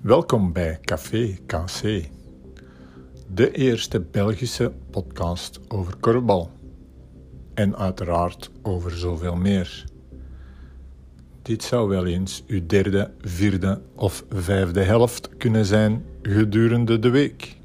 Welkom bij Café KC, de eerste Belgische podcast over korfbal. En uiteraard over zoveel meer. Dit zou wel eens uw derde, vierde of vijfde helft kunnen zijn gedurende de week.